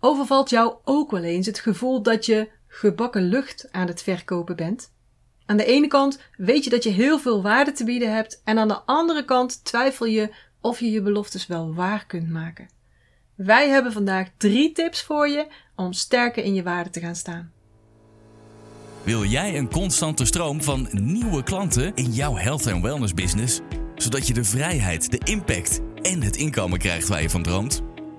Overvalt jou ook wel eens het gevoel dat je gebakken lucht aan het verkopen bent? Aan de ene kant weet je dat je heel veel waarde te bieden hebt en aan de andere kant twijfel je of je je beloftes wel waar kunt maken. Wij hebben vandaag drie tips voor je om sterker in je waarde te gaan staan. Wil jij een constante stroom van nieuwe klanten in jouw health en wellness business, zodat je de vrijheid, de impact en het inkomen krijgt waar je van droomt?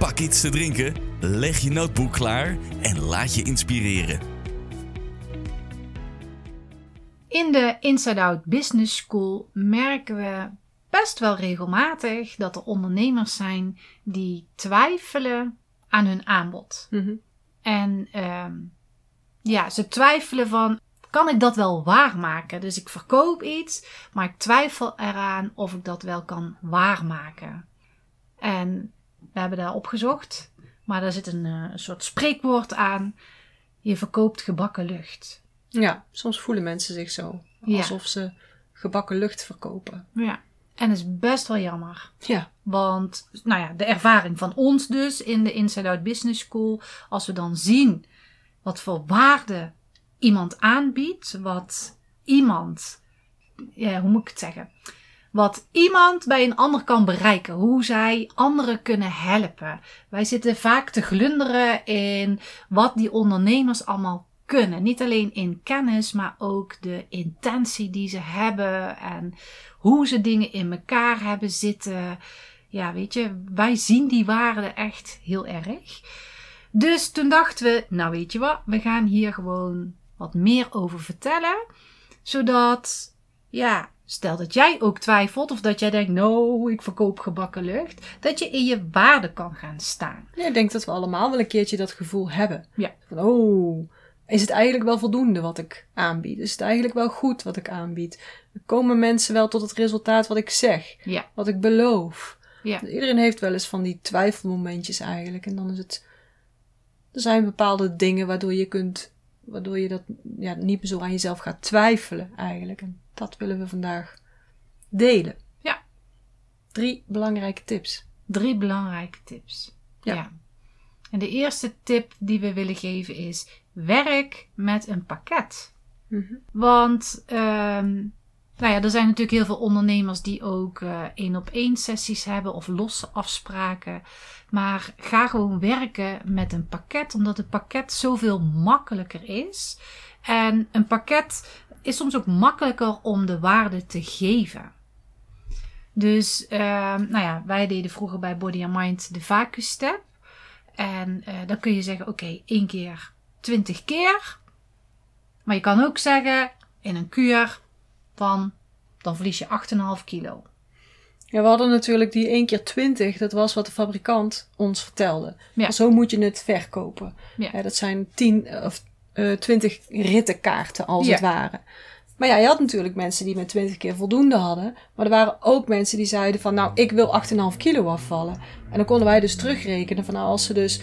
pak iets te drinken, leg je notebook klaar en laat je inspireren. In de Inside Out Business School merken we best wel regelmatig dat er ondernemers zijn die twijfelen aan hun aanbod. En ehm, ja, ze twijfelen van, kan ik dat wel waarmaken? Dus ik verkoop iets, maar ik twijfel eraan of ik dat wel kan waarmaken. En we hebben daar opgezocht, maar daar zit een, eh, een soort spreekwoord aan. Je verkoopt gebakken lucht. Ja, soms voelen mensen zich zo. Ja. Alsof ze gebakken lucht verkopen. Ja, en dat is best wel jammer. Ja. Want, nou ja, de ervaring van ons dus in de Inside Out Business School, als we dan zien wat voor waarde iemand aanbiedt, wat iemand, ja, hoe moet ik het zeggen? Wat iemand bij een ander kan bereiken, hoe zij anderen kunnen helpen. Wij zitten vaak te glunderen in wat die ondernemers allemaal kunnen. Niet alleen in kennis, maar ook de intentie die ze hebben en hoe ze dingen in elkaar hebben zitten. Ja, weet je, wij zien die waarde echt heel erg. Dus toen dachten we, nou weet je wat, we gaan hier gewoon wat meer over vertellen. Zodat, ja, stel dat jij ook twijfelt of dat jij denkt, nou, ik verkoop gebakken lucht. Dat je in je waarde kan gaan staan. Ja, ik denk dat we allemaal wel een keertje dat gevoel hebben. Ja. Van, oh, is het eigenlijk wel voldoende wat ik aanbied? Is het eigenlijk wel goed wat ik aanbied? Komen mensen wel tot het resultaat wat ik zeg? Ja. Wat ik beloof? Ja. Iedereen heeft wel eens van die twijfelmomentjes eigenlijk. En dan is het... Er zijn bepaalde dingen waardoor je kunt... Waardoor je dat ja, niet meer zo aan jezelf gaat twijfelen eigenlijk. En dat willen we vandaag delen. Ja. Drie belangrijke tips. Drie belangrijke tips. Ja. En de eerste tip die we willen geven is: werk met een pakket. Mhm. Want ehm, nou ja, er zijn natuurlijk heel veel ondernemers die ook één op één sessies hebben of losse afspraken. Maar ga gewoon werken met een pakket, omdat het pakket zoveel makkelijker is. En een pakket is soms ook makkelijker om de waarde te geven. Dus, ehm, nou ja, wij deden vroeger bij Body and Mind de Vacu Step. En eh, dan kun je zeggen, oké, één keer 20 keer. Maar je kan ook zeggen, in een kuur van, dan verlies je 8,5 kilo. Ja, we hadden natuurlijk die 1 keer 20, dat was wat de fabrikant ons vertelde. Ja. Zo moet je het verkopen. Ja. Ja, dat zijn 10 of eh 20 rittenkaarten als Ja. het ware. Maar ja, je had natuurlijk mensen die met 20 keer voldoende hadden. Maar er waren ook mensen die zeiden van nou, ik wil 8,5 kilo afvallen. En dan konden wij dus terugrekenen van nou, als, ze dus,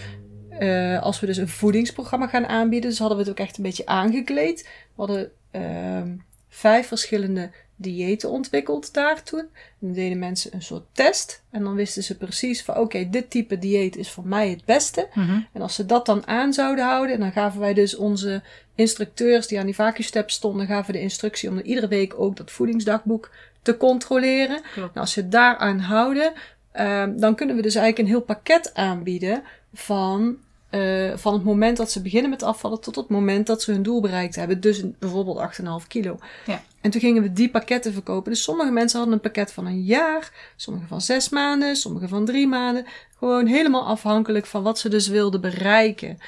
eh, als we dus een voedingsprogramma gaan aanbieden. Dus hadden we het ook echt een beetje aangekleed. We hadden ehm, vijf verschillende diëten ontwikkeld daar toen. En dan deden mensen een soort test. En dan wisten ze precies van oké, dit type dieet is voor mij het beste. En als ze dat dan aan zouden houden, en dan gaven wij dus onze instructeurs die aan die vacuumstep stonden, gaven de instructie om er iedere week ook dat voedingsdagboek te controleren. Klopt. Nou, als ze daaraan houden, ehm, dan kunnen we dus eigenlijk een heel pakket aanbieden van, eh, van het moment dat ze beginnen met afvallen tot het moment dat ze hun doel bereikt hebben. Dus bijvoorbeeld 8,5 kilo. Ja. En toen gingen we die pakketten verkopen. Dus sommige mensen hadden een pakket van een jaar, sommige van zes maanden, sommige van drie maanden. Gewoon helemaal afhankelijk van wat ze dus wilden bereiken.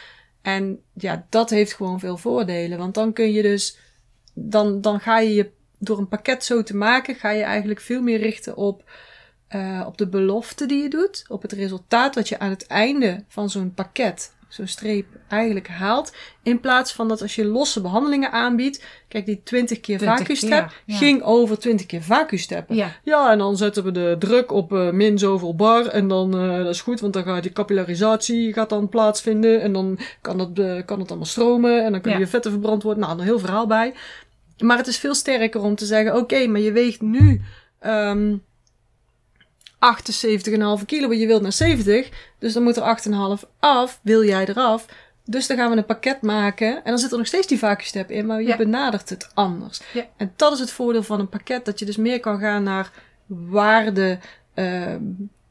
En ja, dat heeft gewoon veel voordelen. Want dan kun je dus, dan, dan ga je je, door een pakket zo te maken, ga je eigenlijk veel meer richten op, eh, op de belofte die je doet. Op het resultaat wat je aan het einde van zo'n pakket zo'n streep eigenlijk haalt. In plaats van dat als je losse behandelingen aanbiedt. Kijk, die 20 keer 20 vacuumstep keer, ja. ging over 20 keer vacuumsteppen. Ja. Ja, en dan zetten we de druk op eh, min zoveel bar. En dan, eh, dat is goed, want dan gaat die capillarisatie gaat dan plaatsvinden. En dan kan het, eh, kan het allemaal stromen. En dan kunnen Ja. je vetten verbrand worden. Nou, een heel verhaal bij. Maar het is veel sterker om te zeggen, oké, maar je weegt nu ehm 78,5 kilo, je wilt naar 70. Dus dan moet er 8,5 af. Wil jij eraf? Dus dan gaan we een pakket maken. En dan zit er nog steeds die vacuumstep in, maar je Ja. benadert het anders. Ja. En dat is het voordeel van een pakket. Dat je dus meer kan gaan naar waarde ehm,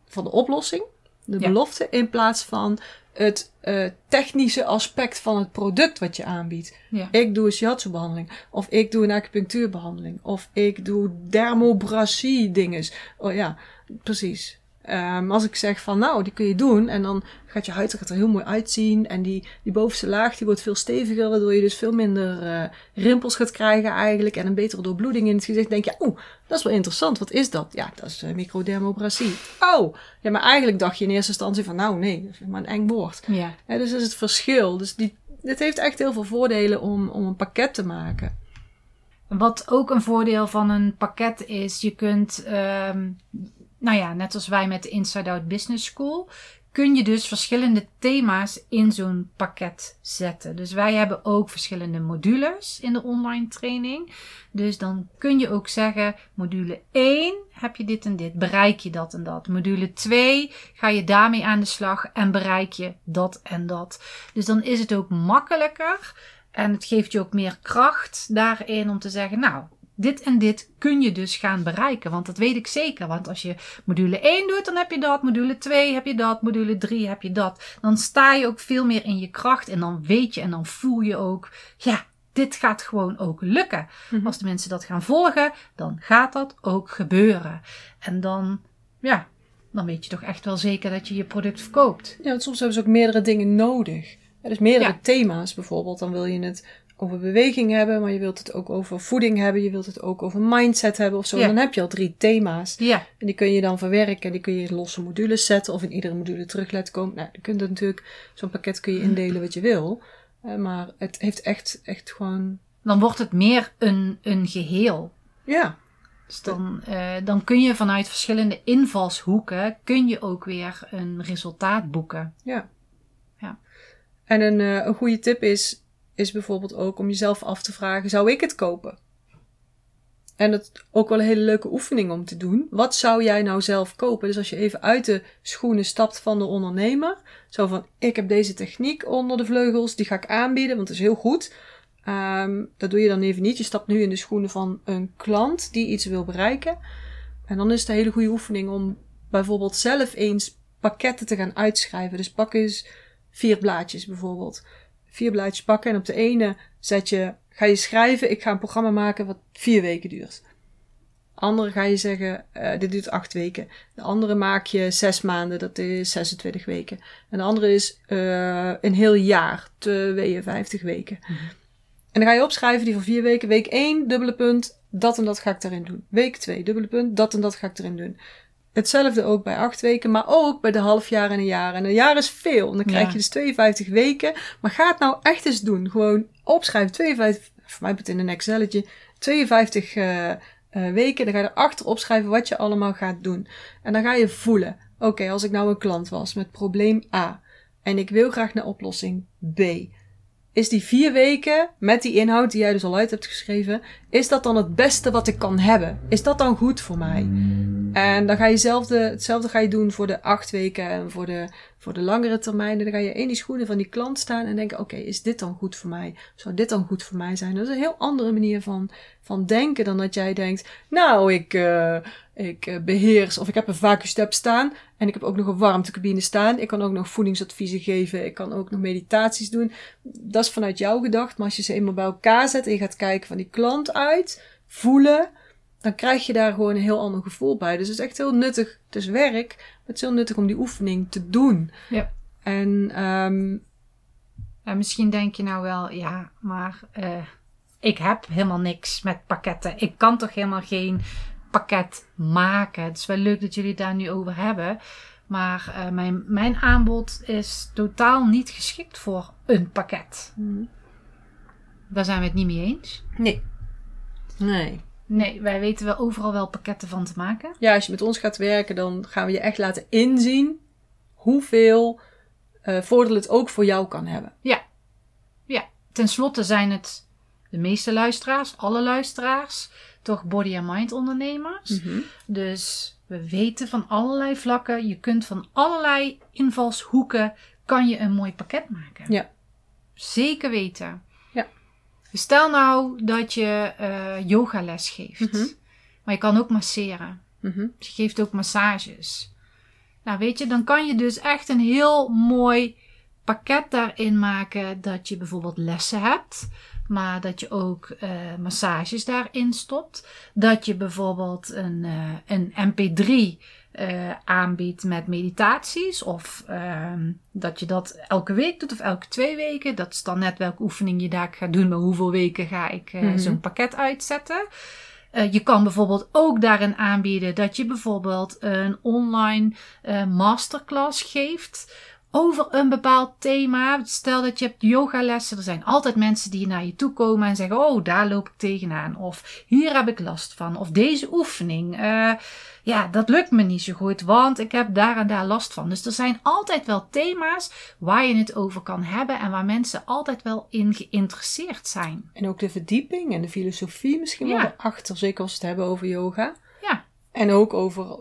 van de oplossing. De Ja. belofte. In plaats van het eh, technische aspect van het product wat je aanbiedt. Ja. Ik doe een shiatsu-behandeling. Of ik doe een acupunctuurbehandeling. Of ik doe dermobrasie dinges. Oh ja, precies. Ehm, als ik zeg van nou, die kun je doen. En dan gaat je huid er gaat er heel mooi uitzien. En die, die bovenste laag die wordt veel steviger. Waardoor je dus veel minder eh, rimpels gaat krijgen eigenlijk. En een betere doorbloeding in het gezicht. denk je, oeh, dat is wel interessant. Wat is dat? Ja, dat is microdermobrasie. Oh, ja, maar eigenlijk dacht je in eerste instantie van nou nee, dat is maar een eng woord. Ja. Ja, dus dat is het verschil. Dus die, dit heeft echt heel veel voordelen om, om een pakket te maken. Wat ook een voordeel van een pakket is, je kunt, ehm, nou ja, net als wij met de Inside Out Business School, kun je dus verschillende thema's in zo'n pakket zetten. Dus wij hebben ook verschillende modules in de online training. Dus dan kun je ook zeggen, module 1 heb je dit en dit, bereik je dat en dat. Module 2 ga je daarmee aan de slag en bereik je dat en dat. Dus dan is het ook makkelijker en het geeft je ook meer kracht daarin om te zeggen, nou, dit en dit kun je dus gaan bereiken. Want dat weet ik zeker. Want als je module 1 doet, dan heb je dat. Module 2 heb je dat. Module 3 heb je dat. Dan sta je ook veel meer in je kracht. En dan weet je en dan voel je ook, ja, dit gaat gewoon ook lukken. Mhm. Als de mensen dat gaan volgen, dan gaat dat ook gebeuren. En dan, ja, dan weet je toch echt wel zeker dat je je product verkoopt. Ja, want soms hebben ze ook meerdere dingen nodig. Dus meerdere Ja. thema's bijvoorbeeld. Dan wil je het over beweging hebben, maar je wilt het ook over voeding hebben. Je wilt het ook over mindset hebben of zo. Ja. Dan heb je al drie thema's. Ja, En die kun je dan verwerken. En die kun je in losse modules zetten of in iedere module terug laten komen. Nou, je kunt natuurlijk, zo'n pakket kun je indelen wat je wil. Eh, maar het heeft echt, echt gewoon, dan wordt het meer een, een geheel. ja, Dus dan, eh, dan kun je vanuit verschillende invalshoeken kun je ook weer een resultaat boeken. Ja. Ja. En een, eh, een goede tip is, is bijvoorbeeld ook om jezelf af te vragen: zou ik het kopen? En dat is ook wel een hele leuke oefening om te doen. Wat zou jij nou zelf kopen? Dus als je even uit de schoenen stapt van de ondernemer. Zo van, ik heb deze techniek onder de vleugels, die ga ik aanbieden, want het is heel goed. Ehm, dat doe je dan even niet. Je stapt nu in de schoenen van een klant die iets wil bereiken. En dan is het een hele goede oefening om bijvoorbeeld zelf eens pakketten te gaan uitschrijven. Dus pak eens vier blaadjes bijvoorbeeld. Vier blaadjes pakken en op de ene zet je, ga je schrijven, ik ga een programma maken wat vier weken duurt. Andere ga je zeggen, eh, dit duurt acht weken. De andere maak je zes maanden, dat is 26 weken. En de andere is eh, een heel jaar, 52 weken. En dan ga je opschrijven die van vier weken. Week 1, dubbele punt, dat en dat ga ik daarin doen. Week 2, dubbele punt, dat en dat ga ik erin doen. Hetzelfde ook bij acht weken, maar ook bij de halfjaar en een jaar. En een jaar is veel. En dan krijg Ja. je dus 52 weken. Maar ga het nou echt eens doen. Gewoon opschrijven. 52, voor mij het in een Excelletje. 52 eh, eh, weken. Dan ga je erachter opschrijven wat je allemaal gaat doen. En dan ga je voelen. Oké, als ik nou een klant was met probleem A. En ik wil graag naar oplossing B is die vier weken met die inhoud die jij dus al uit hebt geschreven, is dat dan het beste wat ik kan hebben? Is dat dan goed voor mij? En dan ga je hetzelfde, hetzelfde ga je doen voor de acht weken en voor de, voor de langere termijnen. Dan ga je in die schoenen van die klant staan en denken, oké, is dit dan goed voor mij? Zou dit dan goed voor mij zijn? Dat is een heel andere manier van, van denken dan dat jij denkt, nou, ik, eh, ik eh, beheers of ik heb een vacuumstep staan en ik heb ook nog een warmtecabine staan. Ik kan ook nog voedingsadviezen geven. Ik kan ook nog meditaties doen. Dat is vanuit jou gedacht. Maar als je ze eenmaal bij elkaar zet en je gaat kijken van die klant uit, voelen, dan krijg je daar gewoon een heel ander gevoel bij. Dus het is echt heel nuttig. Het is werk, maar het is heel nuttig om die oefening te doen. Ja. En ehm, En misschien denk je nou wel, ja, maar eh, ik heb helemaal niks met pakketten. Ik kan toch helemaal geen pakket maken. Het is wel leuk dat jullie het daar nu over hebben. Maar eh, mijn, mijn aanbod is totaal niet geschikt voor een pakket. Daar zijn we het niet mee eens. Nee. Nee. Nee, wij weten wel overal wel pakketten van te maken. Ja, als je met ons gaat werken, dan gaan we je echt laten inzien hoeveel eh voordeel het ook voor jou kan hebben. Ja. Ja. Ten slotte zijn het de meeste luisteraars, alle luisteraars, toch body and mind ondernemers. Dus we weten van allerlei vlakken, je kunt van allerlei invalshoeken, kan je een mooi pakket maken. Ja. Zeker weten. Stel nou dat je eh yogales geeft. Mhm. Maar je kan ook masseren. Mhm. Dus je geeft ook massages. Nou, weet je, dan kan je dus echt een heel mooi pakket daarin maken. Dat je bijvoorbeeld lessen hebt, maar dat je ook eh, massages daarin stopt. Dat je bijvoorbeeld een, eh, een MP3 eh, aanbiedt met meditaties. Of ehm, dat je dat elke week doet of elke twee weken. Dat is dan net welke oefening je daar gaat doen. Maar hoeveel weken ga ik eh, Mhm. zo'n pakket uitzetten. Eh, je kan bijvoorbeeld ook daarin aanbieden dat je bijvoorbeeld een online masterclass geeft over een bepaald thema. Stel dat je hebt yogalessen. Er zijn altijd mensen die naar je toe komen en zeggen: Oh, daar loop ik tegenaan. Of hier heb ik last van. Of deze oefening. eh, ja, dat lukt me niet zo goed, want ik heb daar en daar last van. Dus er zijn altijd wel thema's waar je het over kan hebben en waar mensen altijd wel in geïnteresseerd zijn. En ook de verdieping en de filosofie misschien Ja. wel erachter. Zeker als we het hebben over yoga. En ook over,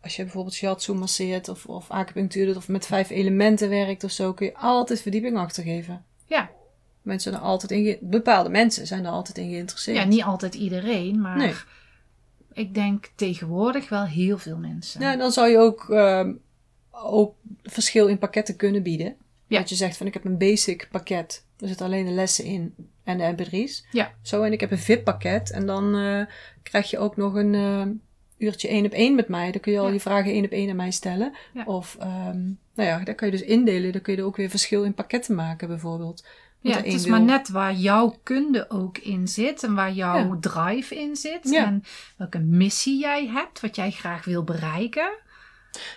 als je bijvoorbeeld shiatsu masseert of, of acupunctuur doet of met vijf elementen werkt of zo, kun je altijd verdieping achtergeven. ja. Mensen zijn er altijd in, bepaalde mensen zijn er altijd in geïnteresseerd. ja niet altijd iedereen, maar Nee. ik denk tegenwoordig wel heel veel mensen. Ja, dan zou je ook, ehm, ook verschil in pakketten kunnen bieden. Ja. Dat je zegt van ik heb een basic pakket. Er zitten alleen de lessen in en de mp3's. Ja. Zo, en ik heb een VIP pakket. En dan eh, krijg je ook nog een eh, uurtje één op één met mij. Dan kun je al Ja. je vragen één op één aan mij stellen. Ja. Of, ehm, nou ja, daar kan je dus indelen. Dan kun je er ook weer verschil in pakketten maken bijvoorbeeld. Want Ja, het is maar net waar jouw kunde ook in zit en waar jouw Ja. drive in zit. En welke missie jij hebt, wat jij graag wil bereiken.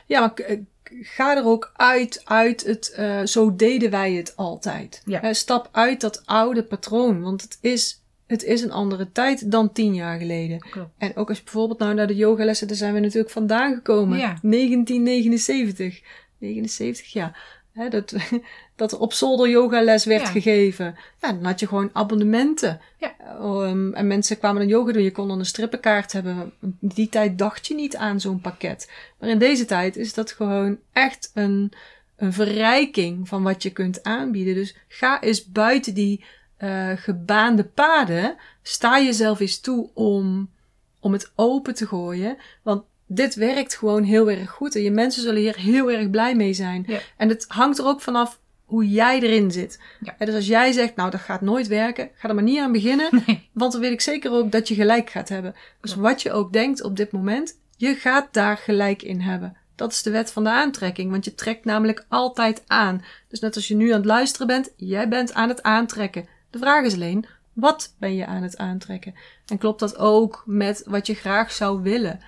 Ja, maar eh, ga er ook uit, uit het, eh, zo deden wij het altijd. Stap uit dat oude patroon, want het is, het is een andere tijd dan tien jaar geleden. Klopt. En ook als je bijvoorbeeld nou naar de yogalessen, daar zijn we natuurlijk vandaan gekomen. Ja. 1979. 79, ja. Dat, dat er op zolder yogales werd Ja. gegeven. Ja, dan had je gewoon abonnementen. Ja. Ehm, en mensen kwamen dan yoga doen. Je kon dan een strippenkaart hebben. Die tijd dacht je niet aan zo'n pakket. Maar in deze tijd is dat gewoon echt een, een verrijking van wat je kunt aanbieden. Dus ga eens buiten die eh, gebaande paden. Sta jezelf eens toe om, om het open te gooien. Want dit werkt gewoon heel erg goed. En je mensen zullen hier heel erg blij mee zijn. Ja. En het hangt er ook vanaf hoe jij erin zit. Ja. Dus als jij zegt, nou dat gaat nooit werken, ga er maar niet aan beginnen. Nee. Want dan weet ik zeker ook dat je gelijk gaat hebben. Dus wat je ook denkt op dit moment, je gaat daar gelijk in hebben. Dat is de wet van de aantrekking, want je trekt namelijk altijd aan. Dus net als je nu aan het luisteren bent, jij bent aan het aantrekken. De vraag is alleen, wat ben je aan het aantrekken? En klopt dat ook met wat je graag zou willen?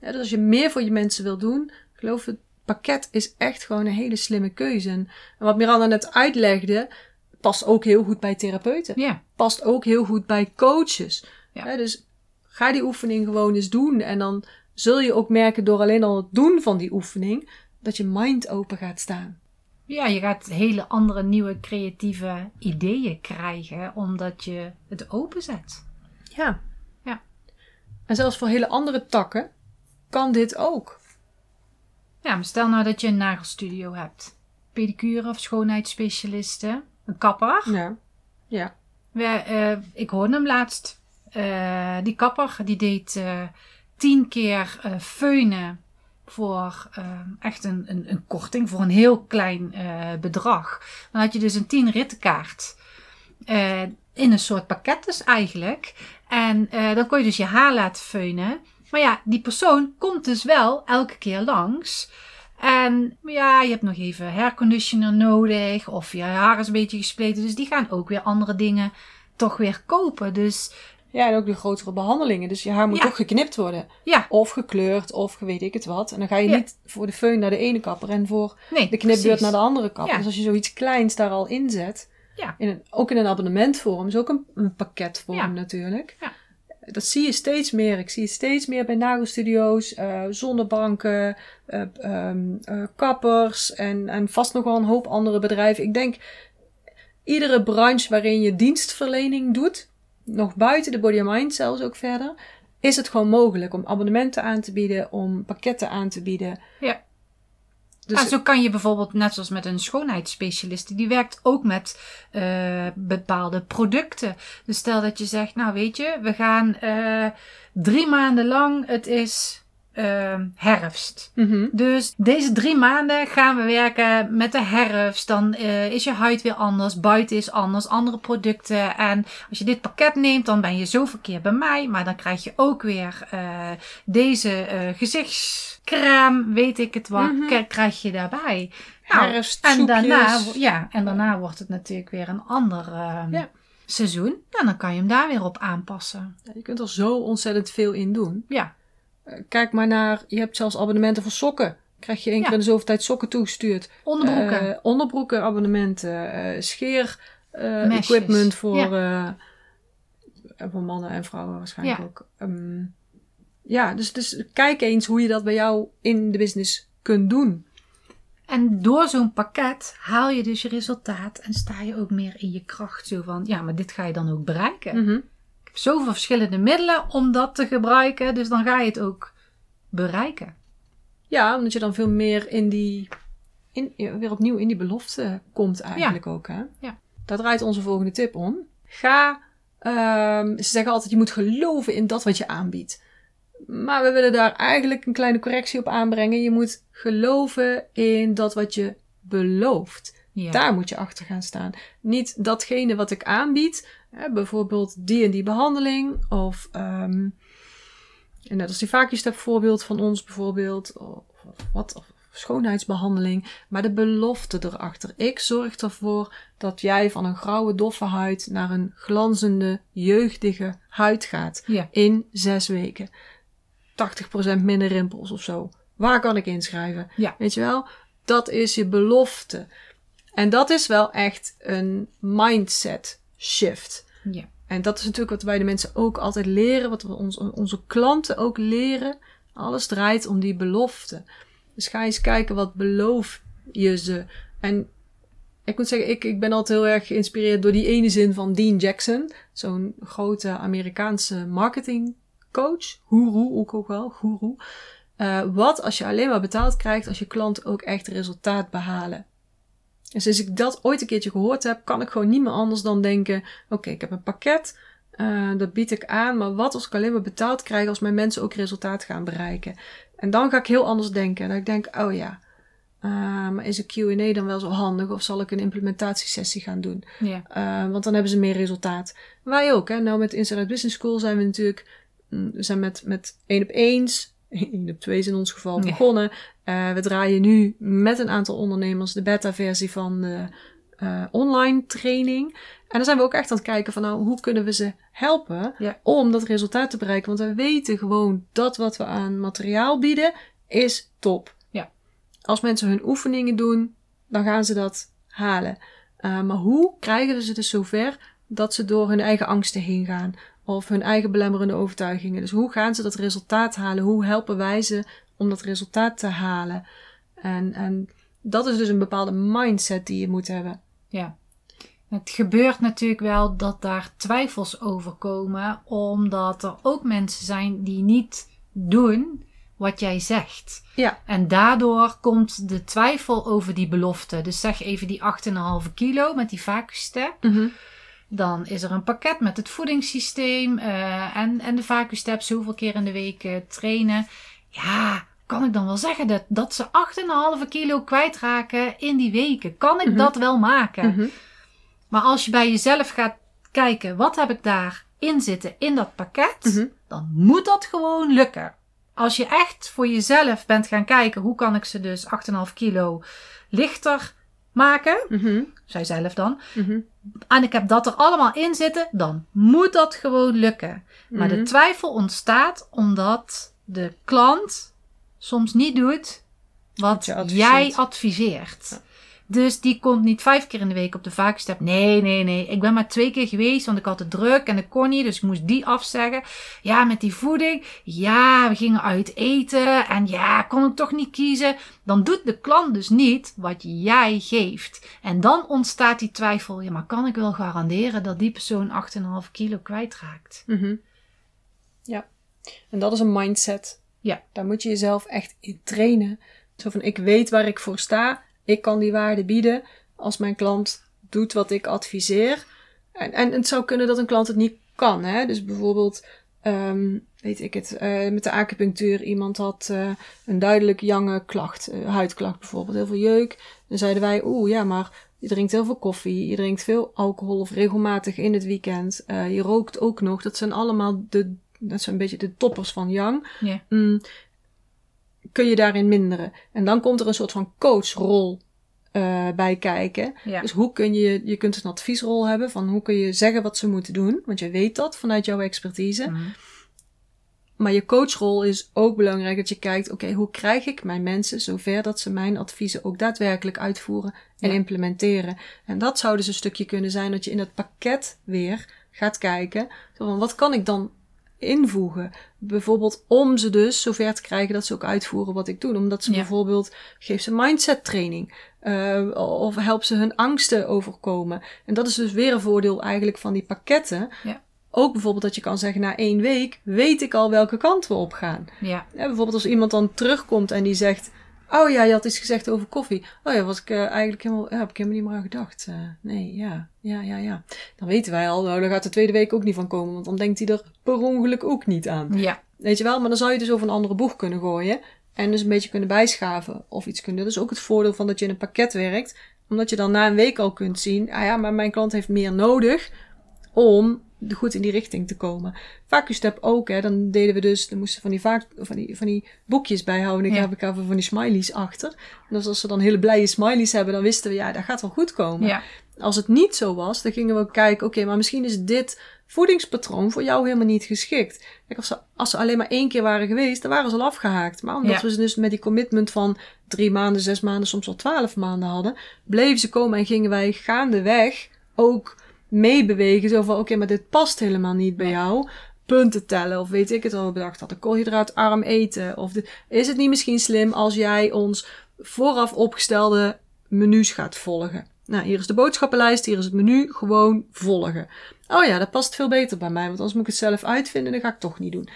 Ja, dus als je meer voor je mensen wil doen, geloof het pakket is echt gewoon een hele slimme keuze. En wat Miranda net uitlegde, past ook heel goed bij therapeuten Ja, past ook heel goed bij coaches. Ja. Dus ga die oefening gewoon eens doen. En dan zul je ook merken door alleen al het doen van die oefening, dat je mind open gaat staan. Ja, je gaat hele andere, nieuwe, creatieve ideeën krijgen, omdat je het openzet. Ja. Ja. En zelfs voor hele andere takken kan dit ook. Ja, maar stel nou dat je een nagelstudio hebt. Pedicure of schoonheidsspecialisten. Een kapper. Ja. Ja. We, eh, ik hoorde hem laatst. Eh, die kapper die deed eh, tien keer feunen voor eh, echt een, een, een korting, voor een heel klein eh, bedrag. Dan had je dus een 10 rittenkaart. eh, in een soort pakket dus eigenlijk. En eh, dan kon je dus je haar laten feunen. Maar ja, die persoon komt dus wel elke keer langs. En ja, je hebt nog even hairconditioner nodig. Of je haar is een beetje gespleten. Dus die gaan ook weer andere dingen toch weer kopen. Dus Ja, en ook de grotere behandelingen. Dus je haar moet Ja. toch geknipt worden. Ja, Of gekleurd, of weet ik het wat. En dan ga je Ja. niet voor de föhn naar de ene kapper en voor nee, de knipbeurt precies. naar de andere kapper. Ja. Dus als je zoiets kleins daar al inzet, Ja. in een, ook in een abonnementvorm, is ook een, een pakketvorm natuurlijk. Ja. Dat zie je steeds meer. Ik zie het steeds meer bij nagelstudio's, eh zonnebanken, eh, ehm, eh, kappers en, en vast nog wel een hoop andere bedrijven. Ik denk, iedere branche waarin je dienstverlening doet, nog buiten de body and mind zelfs ook verder, is het gewoon mogelijk om abonnementen aan te bieden, om pakketten aan te bieden. Ja. Dus Ah, zo kan je bijvoorbeeld, net zoals met een schoonheidsspecialist, die werkt ook met eh, bepaalde producten. Dus stel dat je zegt, nou weet je, we gaan eh, drie maanden lang, het is eh, herfst. Mhm. Dus deze drie maanden gaan we werken met de herfst. Dan eh, is je huid weer anders, buiten is anders, andere producten. En als je dit pakket neemt, dan ben je zoveel keer bij mij. Maar dan krijg je ook weer eh, deze eh, gezichtscrème, weet ik het wat, Mhm. krijg je daarbij. Nou, Herfstsoepjes. en daarna, ja, en daarna wordt het natuurlijk weer een ander eh, Ja. seizoen. En dan kan je hem daar weer op aanpassen. Ja, je kunt er zo ontzettend veel in doen. Ja, Kijk maar naar, je hebt zelfs abonnementen voor sokken. Krijg je één Ja. keer in de zoveel tijd sokken toegestuurd. onderbroeken. Eh, onderbroeken, abonnementen, eh, scheer, eh, equipment voor, eh, voor mannen en vrouwen waarschijnlijk Ja. ook. Ehm, ja, dus, dus kijk eens hoe je dat bij jou in de business kunt doen. En door zo'n pakket haal je dus je resultaat en sta je ook meer in je kracht. Zo van, ja, maar dit ga je dan ook bereiken. Mhm. Zoveel verschillende middelen om dat te gebruiken, dus dan ga je het ook bereiken. Ja, omdat je dan veel meer in die, in, weer opnieuw in die belofte komt eigenlijk ook. Hè? Ja. Daar draait onze volgende tip om. Ga, ehm, ze zeggen altijd je moet geloven in dat wat je aanbiedt. Maar we willen daar eigenlijk een kleine correctie op aanbrengen. Je moet geloven in dat wat je belooft. Ja. Daar moet je achter gaan staan. Niet datgene wat ik aanbied. Hè, bijvoorbeeld die en die behandeling. Of ehm, en net als die vacuumstep voorbeeld van ons bijvoorbeeld. Of wat, of schoonheidsbehandeling. Maar de belofte erachter. Ik zorg ervoor dat jij van een grauwe doffe huid naar een glanzende jeugdige huid gaat. Ja. In zes weken. 80% minder rimpels of zo. Waar kan ik inschrijven? Ja. Weet je wel? Dat is je belofte. En dat is wel echt een mindset shift. Ja. En dat is natuurlijk wat wij de mensen ook altijd leren, wat we ons, onze klanten ook leren. Alles draait om die belofte. Dus ga eens kijken, wat beloof je ze? En ik moet zeggen, ik, ik ben altijd heel erg geïnspireerd door die ene zin van Dean Jackson. Zo'n grote Amerikaanse marketingcoach. Guru ook, ook wel, guru. Eh, wat als je alleen maar betaald krijgt als je klanten ook echt resultaat behalen? En sinds ik dat ooit een keertje gehoord heb, kan ik gewoon niet meer anders dan denken: oké, ik heb een pakket, eh, dat bied ik aan, maar wat als ik alleen maar betaald krijg als mijn mensen ook resultaat gaan bereiken? En dan ga ik heel anders denken. Dat ik denk: oh ja, eh, maar is een QA dan wel zo handig of zal ik een implementatiesessie gaan doen? Ja. Uh, want dan hebben ze meer resultaat. Wij ook, hè. Nou, met Inside Business School zijn we natuurlijk... mm, We zijn met, met één op eens, één op twee in ons geval, begonnen. Uh, we draaien nu met een aantal ondernemers de beta-versie van de uh, online training. En dan zijn we ook echt aan het kijken van, nou, hoe kunnen we ze helpen Ja. om dat resultaat te bereiken? Want we weten gewoon dat wat we aan materiaal bieden, is top. Ja. Als mensen hun oefeningen doen, dan gaan ze dat halen. Uh, maar hoe krijgen we ze dus zover dat ze door hun eigen angsten heen gaan? Of hun eigen belemmerende overtuigingen. Dus hoe gaan ze dat resultaat halen? Hoe helpen wij ze om dat resultaat te halen? En, en dat is dus een bepaalde mindset die je moet hebben. Ja. Het gebeurt natuurlijk wel dat daar twijfels over komen, omdat er ook mensen zijn die niet doen wat jij zegt. Ja. En daardoor komt de twijfel over die belofte. Dus zeg even die 8,5 kilo met die vacuumstep. Mm-hmm. Dan is er een pakket met het voedingssysteem uh, en, en de vacuumstep zoveel keer in de week uh, trainen. Ja, kan ik dan wel zeggen dat, dat ze 8,5 kilo kwijtraken in die weken? Kan ik Mhm. dat wel maken? Mm-hmm. Maar als je bij jezelf gaat kijken, wat heb ik daarin zitten in dat pakket? Mhm. Dan moet dat gewoon lukken. Als je echt voor jezelf bent gaan kijken, hoe kan ik ze dus 8,5 kilo lichter maken. Mhm. Zij zelf dan. Mhm. En ik heb dat er allemaal in zitten. Dan moet dat gewoon lukken. Maar de Mhm. twijfel ontstaat omdat de klant soms niet doet wat jij adviseert. Dus die komt niet vijf keer in de week op de vaakstep. Nee, nee, nee. Ik ben maar twee keer geweest, want ik had het druk en ik kon niet. Dus ik moest die afzeggen. Ja, met die voeding. Ja, we gingen uit eten. En ja, kon ik toch niet kiezen. Dan doet de klant dus niet wat jij geeft. En dan ontstaat die twijfel. Ja, maar kan ik wel garanderen dat die persoon 8,5 kilo kwijtraakt? Mhm. Ja, en dat is een mindset. Ja. Daar moet je jezelf echt in trainen. Zo van, ik weet waar ik voor sta. Ik kan die waarde bieden. Als mijn klant doet wat ik adviseer. En, en het zou kunnen dat een klant het niet kan. Hè? Dus bijvoorbeeld, ehm, weet ik het, eh, met de acupunctuur. Iemand had eh, een duidelijk jonge klacht. eh, huidklacht bijvoorbeeld, heel veel jeuk. Dan zeiden wij, oeh ja, maar je drinkt heel veel koffie. Je drinkt veel alcohol of regelmatig in het weekend. je rookt ook nog. Dat zijn allemaal de, dat zijn een beetje de toppers van yang. Ja. Mm, kun je daarin minderen. En dan komt er een soort van coachrol eh, bij kijken. Ja. Dus hoe kun je, je kunt een adviesrol hebben van hoe kun je zeggen wat ze moeten doen, want je weet dat vanuit jouw expertise. Mhm. Maar je coachrol is ook belangrijk dat je kijkt, oké, hoe krijg ik mijn mensen zover dat ze mijn adviezen ook daadwerkelijk uitvoeren en Ja. implementeren. En dat zou dus een stukje kunnen zijn dat je in het pakket weer gaat kijken, zo van wat kan ik dan invoegen? Bijvoorbeeld om ze dus zover te krijgen dat ze ook uitvoeren wat ik doe. Omdat ze Ja. bijvoorbeeld, geef ze mindset training. eh, of help ze hun angsten overkomen. En dat is dus weer een voordeel eigenlijk van die pakketten. Ja. Ook bijvoorbeeld dat je kan zeggen, na één week weet ik al welke kant we op gaan. Ja. Ja, bijvoorbeeld als iemand dan terugkomt en die zegt... Oh ja, je had iets gezegd over koffie. Oh ja, was ik eh, eigenlijk helemaal... Ja, heb ik helemaal niet meer aan gedacht. Eh, nee, ja, ja, ja, ja. Dan weten wij al, nou, daar gaat de tweede week ook niet van komen. Want dan denkt hij er per ongeluk ook niet aan. Ja. Weet je wel? Maar dan zou je dus over een andere boeg kunnen gooien. En dus een beetje kunnen bijschaven of iets kunnen. Dat is ook het voordeel van dat je in een pakket werkt. Omdat je dan na een week al kunt zien... Ah ja, maar mijn klant heeft meer nodig om goed in die richting te komen. Vacuumstep ook, hè. Dan deden we dus... Dan moesten van die, vaak, van die, van die boekjes bijhouden. Ik Ja. heb ik even van die smileys achter. En dus als ze dan hele blije smileys hebben... dan wisten we, ja, dat gaat wel goed komen. Ja. Als het niet zo was, dan gingen we kijken, oké, maar misschien is dit voedingspatroon voor jou helemaal niet geschikt. Kijk, als ze, als ze alleen maar één keer waren geweest, dan waren ze al afgehaakt. Maar omdat Ja. we ze dus met die commitment van drie maanden, zes maanden, soms wel twaalf maanden hadden, bleven ze komen en gingen wij gaandeweg ook meebewegen. Zo van, oké, maar dit past helemaal niet bij jou. Punten tellen, of weet ik het al bedacht hadden. Koolhydraatarm eten. Of de, is het niet misschien slim als jij ons vooraf opgestelde menus gaat volgen? Nou, hier is de boodschappenlijst, hier is het menu, gewoon volgen. Oh ja, dat past veel beter bij mij, want anders moet ik het zelf uitvinden en dat ga ik toch niet doen.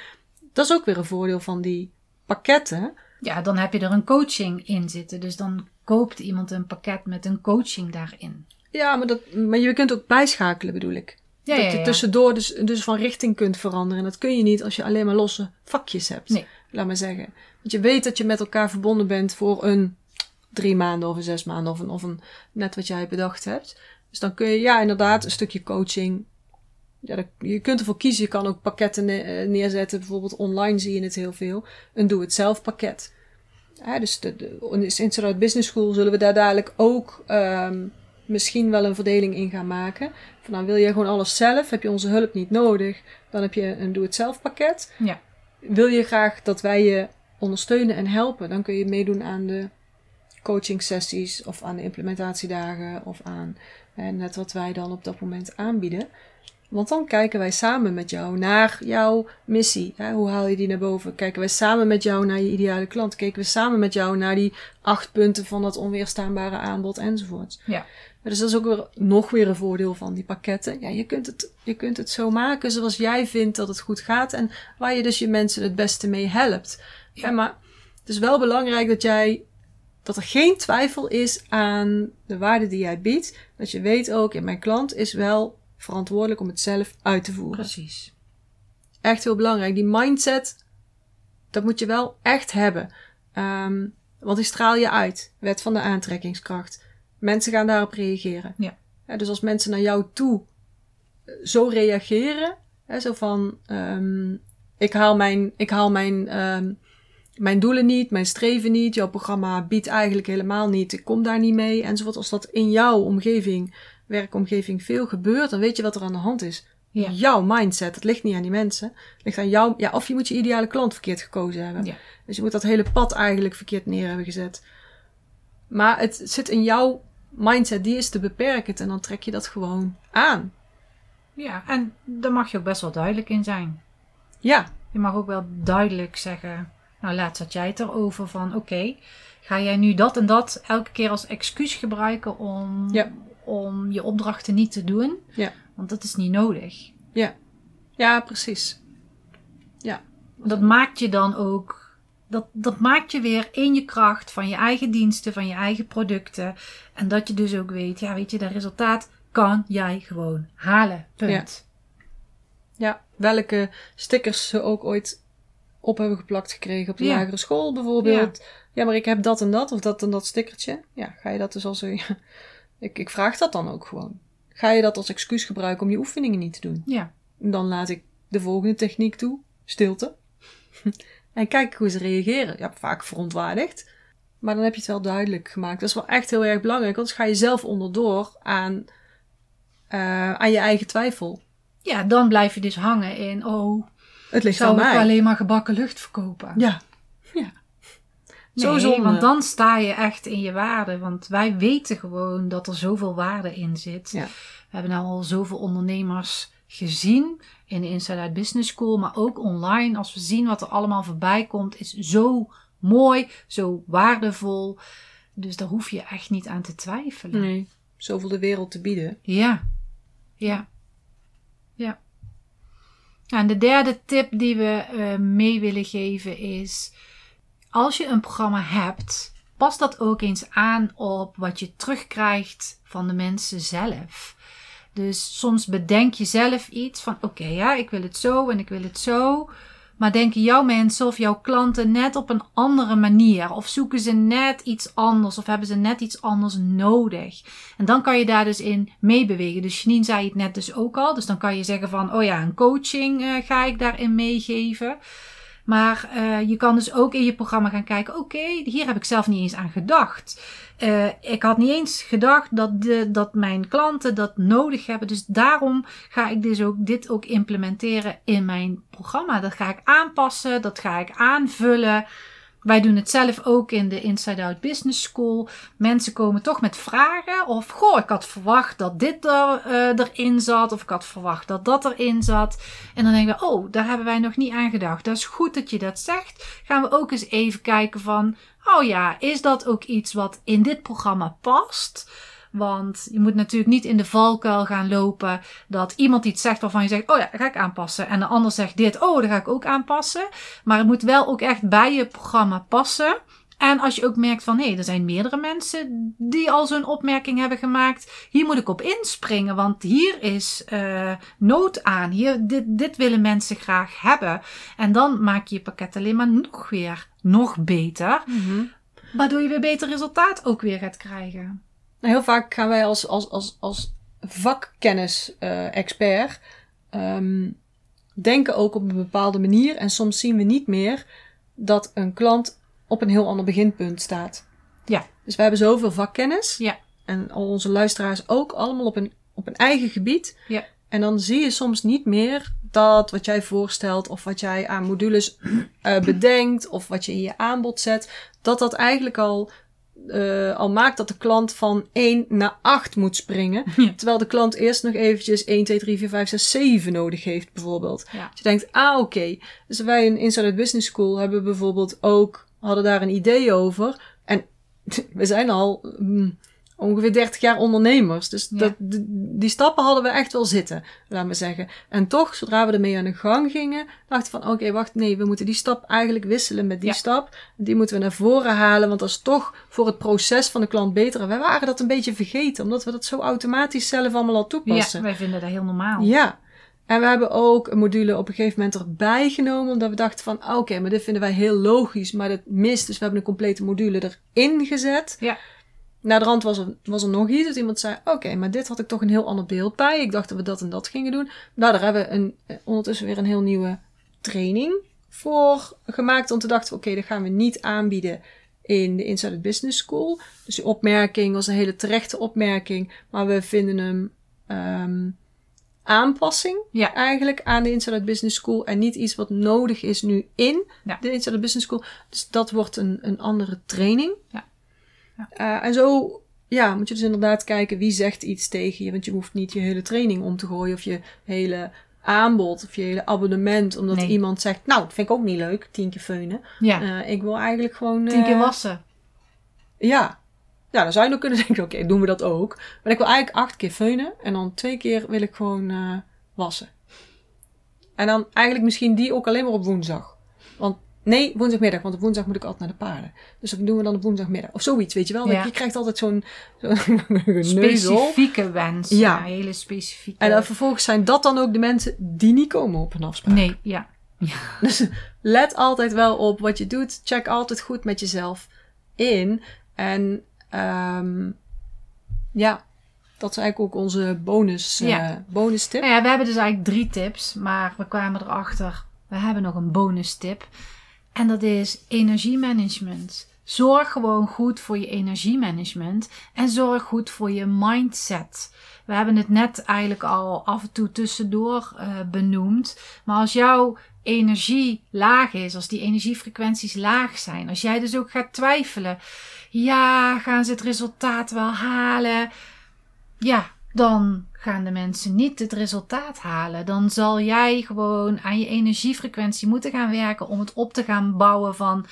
Dat is ook weer een voordeel van die pakketten. Ja, dan heb je er een coaching in zitten. Dus dan koopt iemand een pakket met een coaching daarin. Ja, maar, dat, maar je kunt ook bijschakelen, bedoel ik. Ja, dat je tussendoor dus, dus van richting kunt veranderen. En dat kun je niet als je alleen maar losse vakjes hebt. Nee. Laat maar zeggen. Want je weet dat je met elkaar verbonden bent voor een drie maanden of een zes maanden of een, of een net wat jij bedacht hebt. Dus dan kun je, ja, inderdaad, een stukje coaching. Ja, dat- je kunt ervoor kiezen. Je kan ook pakketten ne- eh, neerzetten. Bijvoorbeeld online zie je het heel veel. Een doe-het-zelf pakket. Ja, dus de, de, in Business School zullen we daar dadelijk ook ehm, misschien wel een verdeling in gaan maken. Van nou wil je gewoon alles zelf, heb je onze hulp niet nodig, dan heb je een doe-het-zelf pakket. Ja. Wil je graag dat wij je ondersteunen en helpen, dan kun je meedoen aan de coaching sessies of aan de implementatiedagen of aan eh, net wat wij dan op dat moment aanbieden. Want dan kijken wij samen met jou naar jouw missie. Hè? Hoe haal je die naar boven? Kijken wij samen met jou naar je ideale klant? Kijken we samen met jou naar die acht punten van dat onweerstaanbare aanbod enzovoort. Ja. Dus dat is ook weer, nog weer een voordeel van die pakketten. Ja, je kunt, het, je kunt het zo maken zoals jij vindt dat het goed gaat. En waar je dus je mensen het beste mee helpt. Ja. maar het is wel belangrijk dat jij dat er geen twijfel is aan de waarde die jij biedt. Dat je weet ook, ja, mijn klant is wel verantwoordelijk om het zelf uit te voeren. Precies. Echt heel belangrijk. Die mindset, dat moet je wel echt hebben. Ehm, want die straal je uit. Wet van de aantrekkingskracht. Mensen gaan daarop reageren. Ja. dus als mensen naar jou toe eh, zo reageren, hè, zo van, ehm, ik haal mijn, ik haal mijn, ehm, mijn doelen niet, mijn streven niet, jouw programma biedt eigenlijk helemaal niet, ik kom daar niet mee, enzovoort. Als dat in jouw omgeving, werkomgeving veel gebeurt, dan weet je wat er aan de hand is. Ja. Jouw mindset, het ligt niet aan die mensen. Het ligt aan jou, ja, of je moet je ideale klant verkeerd gekozen hebben. Ja. Dus je moet dat hele pad eigenlijk verkeerd neer hebben gezet. Maar het zit in jouw mindset, die is te beperkend en dan trek je dat gewoon aan. Ja, en daar mag je ook best wel duidelijk in zijn. Ja, Je mag ook wel duidelijk zeggen, nou laatst had jij het erover van, oké, ga jij nu dat en dat elke keer als excuus gebruiken om, Ja. om je opdrachten niet te doen? Ja. Want dat is niet nodig. ja, ja, precies. Ja, Dat maakt je dan ook, dat, dat maakt je weer in je kracht van je eigen diensten, van je eigen producten. En dat je dus ook weet, ja weet je, dat resultaat kan jij gewoon halen. Punt. ja. Welke stickers ze ook ooit op hebben geplakt gekregen op de Ja. lagere school bijvoorbeeld. Ja. maar ik heb dat en dat of dat en dat stickertje. Ja, ga je dat dus als een... ik, ik vraag dat dan ook gewoon. Ga je dat als excuus gebruiken om je oefeningen niet te doen? Ja. Dan laat ik de volgende techniek toe. Stilte. En kijk hoe ze reageren. Ja, vaak verontwaardigd. Maar dan heb je het wel duidelijk gemaakt. Dat is wel echt heel erg belangrijk. Anders ga je zelf onderdoor aan, eh, aan je eigen twijfel. ja, dan blijf je dus hangen in, oh, Het ligt zou aan ik mij. alleen maar gebakken lucht verkopen? Ja. Ja. Zo Nee, zonde. want dan sta je echt in je waarde. Want wij weten gewoon dat er zoveel waarde in zit. Ja. We hebben nou al zoveel ondernemers gezien in de Inside Out Business School, maar ook online. Als we zien wat er allemaal voorbij komt, is zo mooi, zo waardevol. Dus daar hoef je echt niet aan te twijfelen. Nee. Zoveel de wereld te bieden. Ja, ja, ja. Nou, En de derde tip die we eh, mee willen geven is: als je een programma hebt, pas dat ook eens aan op wat je terugkrijgt van de mensen zelf. Dus soms bedenk je zelf iets van: oké, ja, ik wil het zo en ik wil het zo. Maar denken jouw mensen of jouw klanten net op een andere manier? Of zoeken ze net iets anders? Of hebben ze net iets anders nodig? En dan kan je daar dus in meebewegen. Dus Janine zei het net dus ook al. Dus dan kan je zeggen van, oh ja, een coaching eh, ga ik daarin meegeven. Maar eh, je kan dus ook in je programma gaan kijken, oké, hier heb ik zelf niet eens aan gedacht. Eh, ik had niet eens gedacht dat, de, dat mijn klanten dat nodig hebben. Dus daarom ga ik dus ook dit ook implementeren in mijn programma. Dat ga ik aanpassen, dat ga ik aanvullen. Wij doen het zelf ook in de Inside Out Business School. Mensen komen toch met vragen. Of, goh, ik had verwacht dat dit er, eh, erin zat. Of ik had verwacht dat dat erin zat. En dan denken we, oh, daar hebben wij nog niet aan gedacht. Dat is goed dat je dat zegt. Gaan we ook eens even kijken van, oh ja, is dat ook iets wat in dit programma past? Want je moet natuurlijk niet in de valkuil gaan lopen dat iemand iets zegt waarvan je zegt, oh ja, dat ga ik aanpassen. En de ander zegt dit, oh, dat ga ik ook aanpassen. Maar het moet wel ook echt bij je programma passen. En als je ook merkt van, hé, hey, er zijn meerdere mensen die al zo'n opmerking hebben gemaakt. Hier moet ik op inspringen, want hier is uh, nood aan. Hier, dit, dit willen mensen graag hebben. En dan maak je je pakket alleen maar nog weer nog beter. Mm-hmm. Waardoor je weer beter resultaat ook weer gaat krijgen. Nou, heel vaak gaan wij als, als, als, als vakkennis-expert um, denken ook op een bepaalde manier. En soms zien we niet meer dat een klant op een heel ander beginpunt staat. Ja. Dus we hebben zoveel vakkennis. Ja. En al onze luisteraars ook allemaal op een, op een eigen gebied. Ja. En dan zie je soms niet meer dat wat jij voorstelt of wat jij aan modules uh, bedenkt of wat je in je aanbod zet, dat dat eigenlijk al uh, al maakt dat de klant van 1 naar 8 moet springen. Ja. Terwijl de klant eerst nog eventjes 1, 2, 3, 4, 5, 6, 7 nodig heeft, bijvoorbeeld. Ja. Dus je denkt, ah, oké. Okay. Dus wij in Inside Business School hebben bijvoorbeeld ook, hadden daar een idee over. En we zijn al mm, ongeveer 30 jaar ondernemers. Dus Ja. dat, die, stappen hadden we echt wel zitten, laat maar zeggen. En toch, zodra we ermee aan de gang gingen, dachten we van, oké, okay, wacht, nee, we moeten die stap eigenlijk wisselen met die Ja. stap. Die moeten we naar voren halen, want dat is toch voor het proces van de klant beter. En wij waren dat een beetje vergeten, omdat we dat zo automatisch zelf allemaal al toepassen. Ja, wij vinden dat heel normaal. Ja. En we hebben ook een module op een gegeven moment erbij genomen, omdat we dachten van, oké, okay, maar dit vinden wij heel logisch, maar dat mist. Dus we hebben een complete module erin gezet. Ja. Na de rand was er, was er nog iets, dat iemand zei, oké, okay, maar dit had ik toch een heel ander beeld bij. Ik dacht dat we dat en dat gingen doen. Nou, daar hebben we een, ondertussen weer een heel nieuwe training voor gemaakt om te dachten, oké, dat gaan we niet aanbieden in de Inside Business School. Dus die opmerking was een hele terechte opmerking, maar we vinden hem ehm, aanpassing Ja. eigenlijk aan de Inside Business School en niet iets wat nodig is nu in Ja. de Inside Business School. Dus dat wordt een, een andere training. Ja. Ja. Eh, en zo ja, moet je dus inderdaad kijken wie zegt iets tegen je, want je hoeft niet je hele training om te gooien of je hele aanbod of je hele abonnement, omdat Nee. iemand zegt, nou, dat vind ik ook niet leuk, tien keer feunen. Ja. Eh, ik wil eigenlijk gewoon... Tien keer eh, wassen. Ja. Ja, dan zou je nog kunnen denken, oké, doen we dat ook. Maar ik wil eigenlijk acht keer feunen en dan twee keer wil ik gewoon wassen. En dan eigenlijk misschien die ook alleen maar op woensdag. Nee, woensdagmiddag, want op woensdag moet ik altijd naar de paarden. Dus dat doen we dan op woensdagmiddag. Of zoiets, weet je wel. Ja. Je krijgt altijd zo'n. Specifieke wens. Ja. Ja. hele specifieke. En dan vervolgens zijn dat dan ook de mensen die niet komen op een afspraak. Nee, ja. Dus let altijd wel op wat je doet. Check altijd goed met jezelf in. En ehm, ja, dat is eigenlijk ook onze bonus, eh Ja. bonus tip. Nou ja, we hebben dus eigenlijk drie tips, maar we kwamen erachter, we hebben nog een bonus tip. En dat is energiemanagement. Zorg gewoon goed voor je energiemanagement en zorg goed voor je mindset. We hebben het net eigenlijk al af en toe tussendoor eh, benoemd. Maar als jouw energie laag is, als die energiefrequenties laag zijn, als jij dus ook gaat twijfelen, ja, gaan ze het resultaat wel halen? Ja, dan gaan de mensen niet het resultaat halen. Dan zal jij gewoon aan je energiefrequentie moeten gaan werken om het op te gaan bouwen van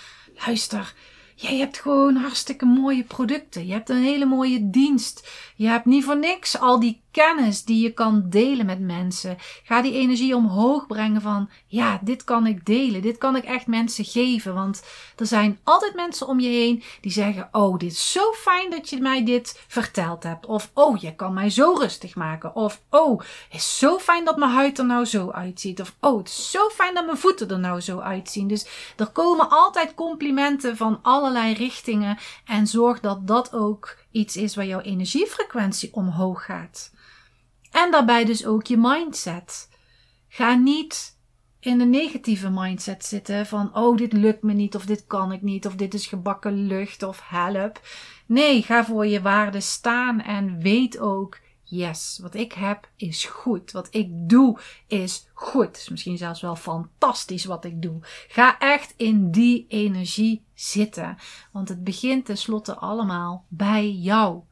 luister. Jij hebt gewoon hartstikke mooie producten. Je hebt een hele mooie dienst. Je hebt niet voor niks al die kennis die je kan delen met mensen. Ga die energie omhoog brengen van ja, dit kan ik delen. Dit kan ik echt mensen geven. Want er zijn altijd mensen om je heen die zeggen: Oh, dit is zo fijn dat je mij dit verteld hebt. Of oh, je kan mij zo rustig maken. Of oh, het is zo fijn dat mijn huid er nou zo uitziet. Of oh, het is zo fijn dat mijn voeten er nou zo uitzien. Dus er komen altijd complimenten van allerlei richtingen. En zorg dat dat ook iets is waar jouw energiefrequentie omhoog gaat. En daarbij dus ook je mindset. Ga niet in de negatieve mindset zitten van oh dit lukt me niet of dit kan ik niet of dit is gebakken lucht of help. Nee, ga voor je waarde staan en weet ook yes, wat ik heb is goed. Wat ik doe is goed. Is misschien zelfs wel fantastisch wat ik doe. Ga echt in die energie zitten, want het begint tenslotte allemaal bij jou.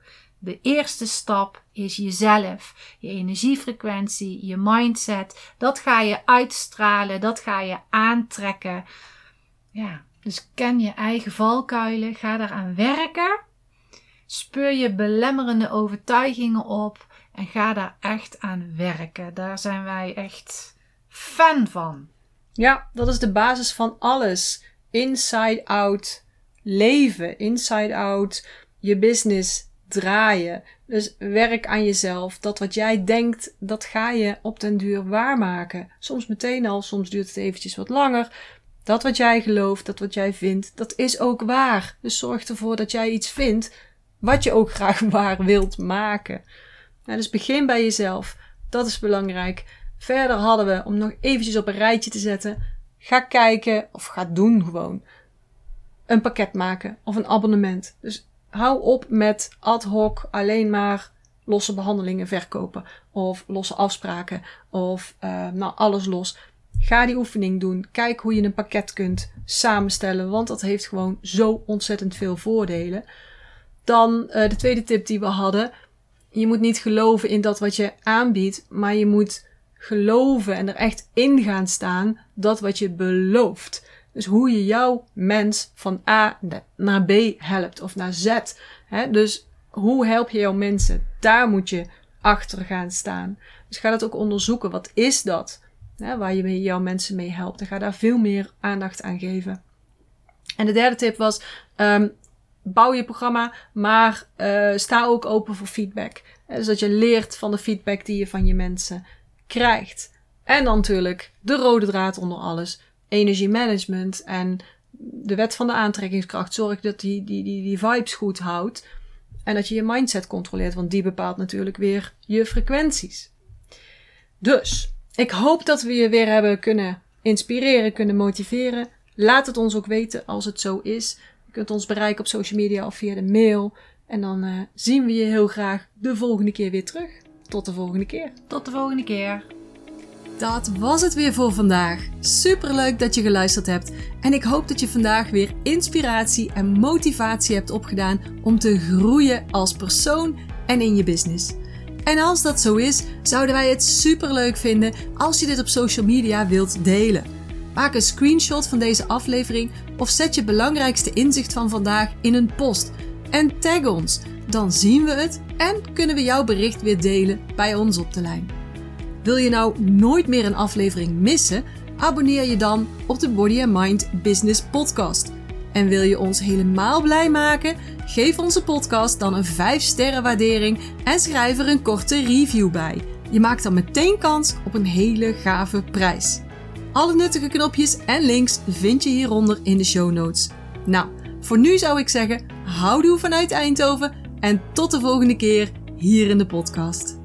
De eerste stap is jezelf, je energiefrequentie, je mindset. Dat ga je uitstralen, dat ga je aantrekken. Ja, dus ken je eigen valkuilen, ga daaraan werken. Speur je belemmerende overtuigingen op en ga daar echt aan werken. Daar zijn wij echt fan van. Ja, dat is de basis van alles. Inside out leven, inside out je business draaien. Dus werk aan jezelf. Dat wat jij denkt, dat ga je op den duur waarmaken. Soms meteen al, soms duurt het eventjes wat langer. Dat wat jij gelooft, dat wat jij vindt, dat is ook waar. Dus zorg ervoor dat jij iets vindt wat je ook graag waar wilt maken. Nou, dus begin bij jezelf. Dat is belangrijk. Verder hadden we, om nog eventjes op een rijtje te zetten, ga kijken of ga doen gewoon. Een pakket maken of een abonnement. Dus hou op met ad hoc alleen maar losse behandelingen verkopen. Of losse afspraken. Of uh, nou alles los. Ga die oefening doen. Kijk hoe je een pakket kunt samenstellen. Want dat heeft gewoon zo ontzettend veel voordelen. Dan uh, de tweede tip die we hadden. Je moet niet geloven in dat wat je aanbiedt. Maar je moet geloven en er echt in gaan staan dat wat je belooft. Dus hoe je jouw mens van A naar B helpt of naar Z. Hè? Dus hoe help je jouw mensen? Daar moet je achter gaan staan. Dus ga dat ook onderzoeken. Wat is dat? Hè? Waar je jouw mensen mee helpt. En ga daar veel meer aandacht aan geven. En de derde tip was: um, bouw je programma, maar uh, sta ook open voor feedback. Dus dat je leert van de feedback die je van je mensen krijgt. En dan natuurlijk de rode draad onder alles energiemanagement en de wet van de aantrekkingskracht. Zorg dat die, die, die, die vibes goed houdt. En dat je je mindset controleert, want die bepaalt natuurlijk weer je frequenties. Dus, ik hoop dat we je weer hebben kunnen inspireren, kunnen motiveren. Laat het ons ook weten als het zo is. Je kunt ons bereiken op social media of via de mail. En dan uh, zien we je heel graag de volgende keer weer terug. Tot de volgende keer. Tot de volgende keer. Dat was het weer voor vandaag. Super leuk dat je geluisterd hebt. En ik hoop dat je vandaag weer inspiratie en motivatie hebt opgedaan om te groeien als persoon en in je business. En als dat zo is, zouden wij het super leuk vinden als je dit op social media wilt delen. Maak een screenshot van deze aflevering of zet je belangrijkste inzicht van vandaag in een post en tag ons. Dan zien we het en kunnen we jouw bericht weer delen bij ons op de lijn. Wil je nou nooit meer een aflevering missen? Abonneer je dan op de Body and Mind Business Podcast. En wil je ons helemaal blij maken? Geef onze podcast dan een 5 sterren waardering en schrijf er een korte review bij. Je maakt dan meteen kans op een hele gave prijs. Alle nuttige knopjes en links vind je hieronder in de show notes. Nou, voor nu zou ik zeggen, houdoe vanuit Eindhoven en tot de volgende keer hier in de podcast.